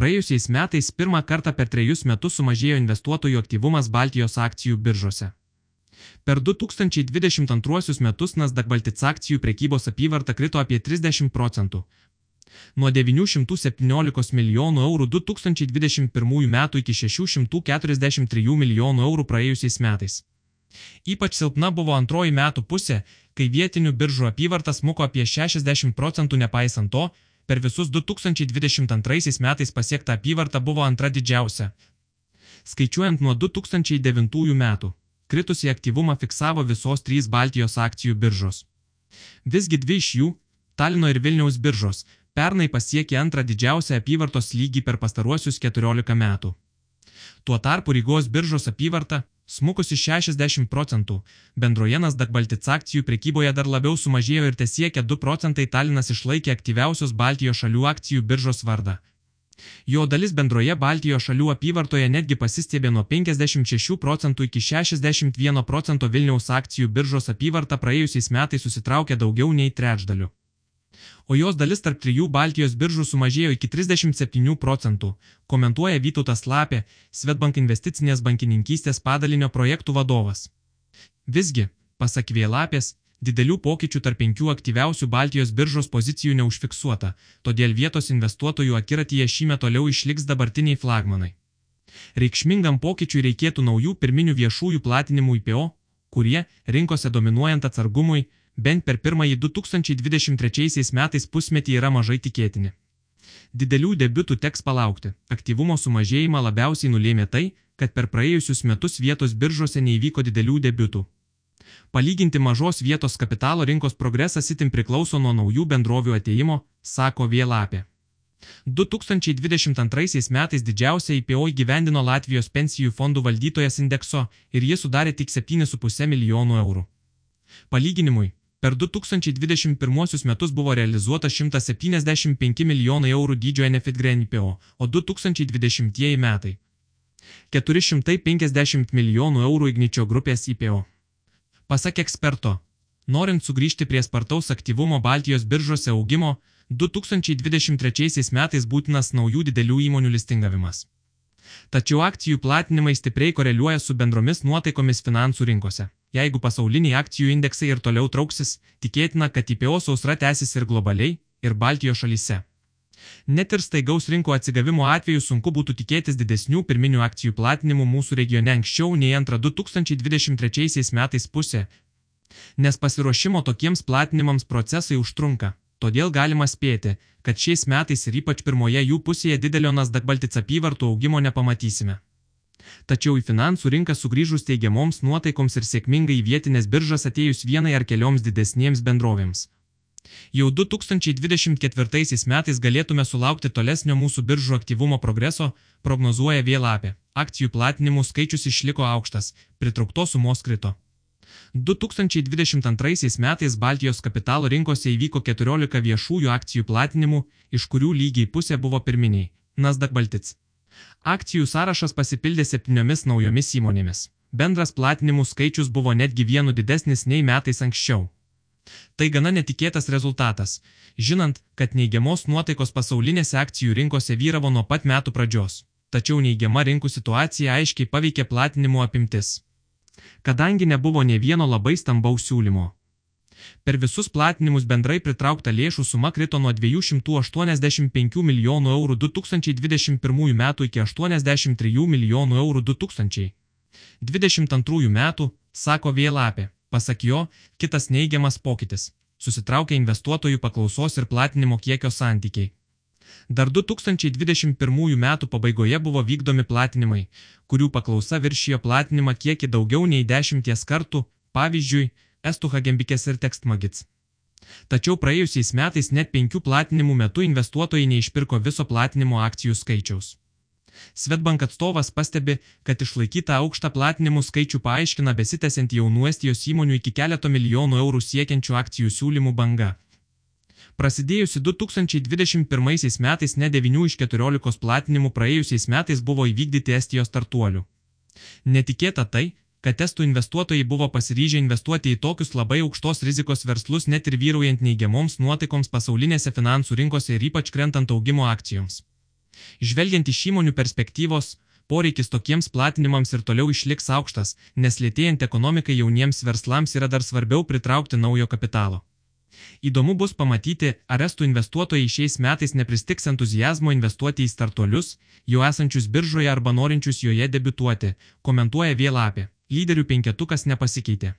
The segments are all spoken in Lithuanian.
Praėjusiais metais pirmą kartą per trejus metus sumažėjo investuotojų aktyvumas Baltijos akcijų biržose. Per 2022 metus Nasdaq Baltic akcijų prekybos apyvarta krito apie 30 procentų. Nuo 917 milijonų eurų 2021 metų iki 643 milijonų eurų praėjusiais metais. Ypač silpna buvo antroji metų pusė, kai vietinių biržų apyvartas smuko apie 60 procentų nepaisant to, per visus 2022 metais pasiekta apyvarta buvo antra didžiausia. Skaičiuojant nuo 2009 metų, kritusi aktyvumą fiksavo visos trys Baltijos akcijų biržos. Visgi dvi iš jų, Talino ir Vilniaus biržos, pernai pasiekė antrą didžiausią apyvartos lygį per pastaruosius 14 metų. Tuo tarpu Rygos biržos apyvarta, smukusi 60 procentų, bendroje Nasdaq Baltic akcijų prekyboje dar labiau sumažėjo ir tesiekia 2 procentai Talinas išlaikė aktyviausios Baltijos šalių akcijų biržos vardą. Jo dalis bendroje Baltijos šalių apyvartoje netgi pasistėbė nuo 56 procentų iki 61 procento Vilniaus akcijų biržos apyvarta praėjusiais metais susitraukė daugiau nei trečdaliu o jos dalis tarp trijų Baltijos biržų sumažėjo iki 37 procentų, komentuoja Vytautas Lapė, Svetbank investicinės bankininkystės padalinio projektų vadovas. Visgi, pasak Vėlapės, didelių pokyčių tarp penkių aktyviausių Baltijos biržos pozicijų neužfiksuota, todėl vietos investuotojų akiratyje šįmet toliau išliks dabartiniai flagmanai. Reikšmingam pokyčiui reikėtų naujų pirminių viešųjų platinimų IPO, kurie, rinkose dominuojant atsargumui, bent per pirmąjį 2023 metais pusmetį yra mažai tikėtini. Didelių debiutų teks palaukti. Aktyvumo sumažėjimą labiausiai nulėmė tai, kad per praėjusius metus vietos biržose neįvyko didelių debiutų. Palyginti mažos vietos kapitalo rinkos progresas itin priklauso nuo naujų bendrovių ateimo, sako Vėlapė. 2022 metais didžiausią IPO įgyvendino Latvijos pensijų fondų valdytojas indekso ir jie sudarė tik 7,5 milijonų eurų. Palyginimui, Per 2021 metus buvo realizuota 175 milijonai eurų dydžio Enefit Green IPO, o 2020 metai 450 milijonų eurų Igničio grupės IPO. Pasak eksperto, norint sugrįžti prie spartaus aktyvumo Baltijos biržose augimo, 2023 metais būtinas naujų didelių įmonių listingavimas. Tačiau akcijų platinimai stipriai koreliuoja su bendromis nuotaikomis finansų rinkose. Jeigu pasauliniai akcijų indeksai ir toliau trauksis, tikėtina, kad IPO sausra tęsis ir globaliai, ir Baltijos šalyse. Net ir staigaus rinko atsigavimo atveju sunku būtų tikėtis didesnių pirminių akcijų platinimų mūsų regione anksčiau nei antrą 2023 metais pusė, nes pasiruošimo tokiems platinimams procesai užtrunka. Todėl galima spėti, kad šiais metais ir ypač pirmoje jų pusėje didelio Nasdaq Baltic apyvartų augimo nepamatysime. Tačiau į finansų rinką sugrįžus teigiamoms nuotaikoms ir sėkmingai į vietinės biržas atėjus vienai ar kelioms didesniems bendrovėms. Jau 2024 metais galėtume sulaukti tolesnio mūsų biržų aktyvumo progreso, prognozuoja vėlapė. Akcijų platinimų skaičius išliko aukštas, pritrauktos sumos krito. 2022 metais Baltijos kapitalo rinkose įvyko 14 viešųjų akcijų platinimų, iš kurių lygiai pusė buvo pirminiai - Nasdaq Baltic. Akcijų sąrašas pasipildė septyniomis naujomis įmonėmis. Bendras platinimų skaičius buvo netgi vienu didesnis nei metais anksčiau. Tai gana netikėtas rezultatas, žinant, kad neigiamos nuotaikos pasaulinėse akcijų rinkose vyravo nuo pat metų pradžios. Tačiau neigiama rinkų situacija aiškiai paveikė platinimų apimtis kadangi nebuvo ne vieno labai stambaus siūlymo. Per visus platinimus bendrai pritraukta lėšų suma krito nuo 285 milijonų eurų 2021 metų iki 83 milijonų eurų 2022 metų, sako Vėlapė. Pasak jo, kitas neigiamas pokytis - susitraukia investuotojų paklausos ir platinimo kiekio santykiai. Dar 2021 metų pabaigoje buvo vykdomi platinimai, kurių paklausa viršijo platinimą kiekį daugiau nei dešimties kartų, pavyzdžiui, Estų Hagembikės ir Tekstmagits. Tačiau praėjusiais metais net penkių platinimų metu investuotojai neišpirko viso platinimo akcijų skaičiaus. Svetbank atstovas pastebi, kad išlaikytą aukštą platinimų skaičių paaiškina besitęsiant jaunų Estijos įmonių iki keleto milijonų eurų siekiančių akcijų siūlymų banga. Prasidėjusi 2021 metais ne 9 iš 14 platinimų praėjusiais metais buvo įvykdyti Estijos startuolių. Netikėta tai, kad estų investuotojai buvo pasiryžę investuoti į tokius labai aukštos rizikos verslus net ir vyraujant neigiamoms nuotaikoms pasaulinėse finansų rinkose ir ypač krentant augimo akcijoms. Žvelgiant iš įmonių perspektyvos, poreikis tokiems platinimams ir toliau išliks aukštas, nes lėtėjant ekonomikai jauniems verslams yra dar svarbiau pritraukti naujo kapitalo. Įdomu bus pamatyti, ar estų investuotojai šiais metais nepristiks entuzijazmo investuoti į startuolius, jau esančius biržoje arba norinčius joje debituoti, komentuoja Vėlapė. Lyderių penketukas nepasikeitė.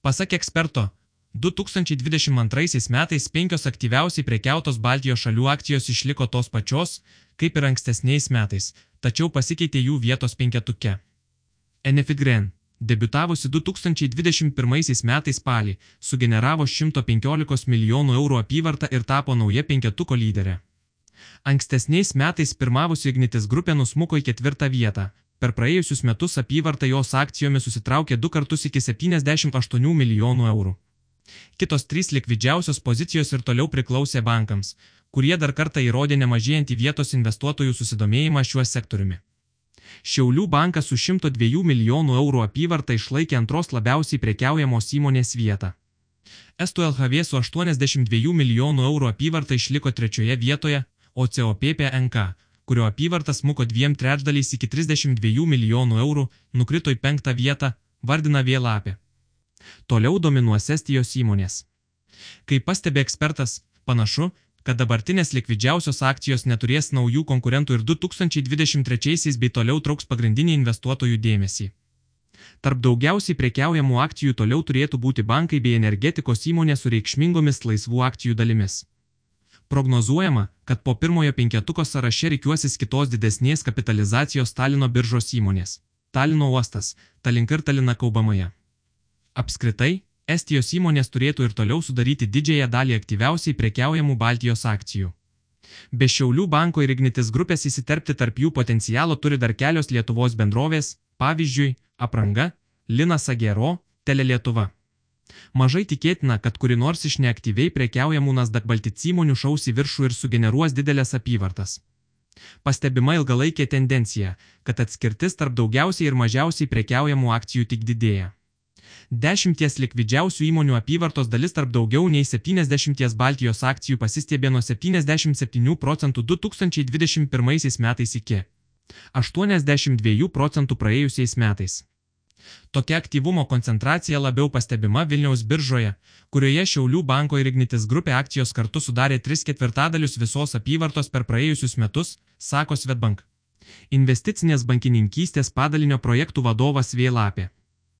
Pasak eksperto, 2022 metais penkios aktyviausiai prekiautos Baltijos šalių akcijos išliko tos pačios, kaip ir ankstesniais metais, tačiau pasikeitė jų vietos penketuke. Enefitgren, debutavusi 2021 metais spalį, sugeneravo 115 milijonų eurų apyvartą ir tapo nauja penketuko lyderė. Ankstesniais metais pirmavusi Ignitis grupė nusmuko į ketvirtą vietą. Per praėjusius metus apyvarta jos akcijomis susitraukė du kartus iki 78 milijonų eurų. Kitos trys likvidžiausios pozicijos ir toliau priklausė bankams, kurie dar kartą įrodė nemažėjantį vietos investuotojų susidomėjimą šiuo sektoriumi. Šiaulių bankas su 102 milijonų eurų apyvarta išlaikė antros labiausiai prekiaujamos įmonės vietą. Estų LHV su 82 milijonų eurų apyvarta išliko trečioje vietoje, o COPPNK, kurio apyvartas smuko dviem trečdaliais iki 32 milijonų eurų, nukrito į penktą vietą, vardina Vėlapė. Toliau dominuos Estijos įmonės. Kaip pastebi ekspertas, panašu, kad dabartinės likvidžiausios akcijos neturės naujų konkurentų ir 2023 bei toliau trauks pagrindinį investuotojų dėmesį. Tarp daugiausiai prekiaujamų akcijų toliau turėtų būti bankai bei energetikos įmonės su reikšmingomis laisvų akcijų dalimis. Prognozuojama, kad po pirmojo penketuko sąraše reikiuosis kitos didesnės kapitalizacijos Talino biržos įmonės - Talino uostas, Talink ir Talina Kaubamaja. Apskritai, Estijos įmonės turėtų ir toliau sudaryti didžiąją dalį aktyviausiai prekiaujamų Baltijos akcijų. Be Šiaulių banko ir Ignitis grupės įsiterpti tarp jų potencialo turi dar kelios Lietuvos bendrovės, pavyzdžiui, apranga, Linas Agero, Tele Lietuva. Mažai tikėtina, kad kuri nors iš neaktyviai prekiaujamų Nasdaq Baltic įmonių šaus į viršų ir sugeneruos didelės apyvartas. Pastebima ilgalaikė tendencija, kad atskirtis tarp daugiausiai ir mažiausiai prekiaujamų akcijų tik didėja. Dešimties likvidžiausių įmonių apyvartos dalis tarp daugiau nei 70 Baltijos akcijų pasistiebė nuo 77 procentų 2021 metais iki 82 procentų praėjusiais metais. Tokia aktyvumo koncentracija labiau pastebima Vilniaus biržoje, kurioje Šiaulių banko ir Ignitis grupė akcijos kartu sudarė 3 ketvirtadalius visos apyvartos per praėjusius metus, sako Svetbank. Investicinės bankininkystės padalinio projektų vadovas Vėlapė.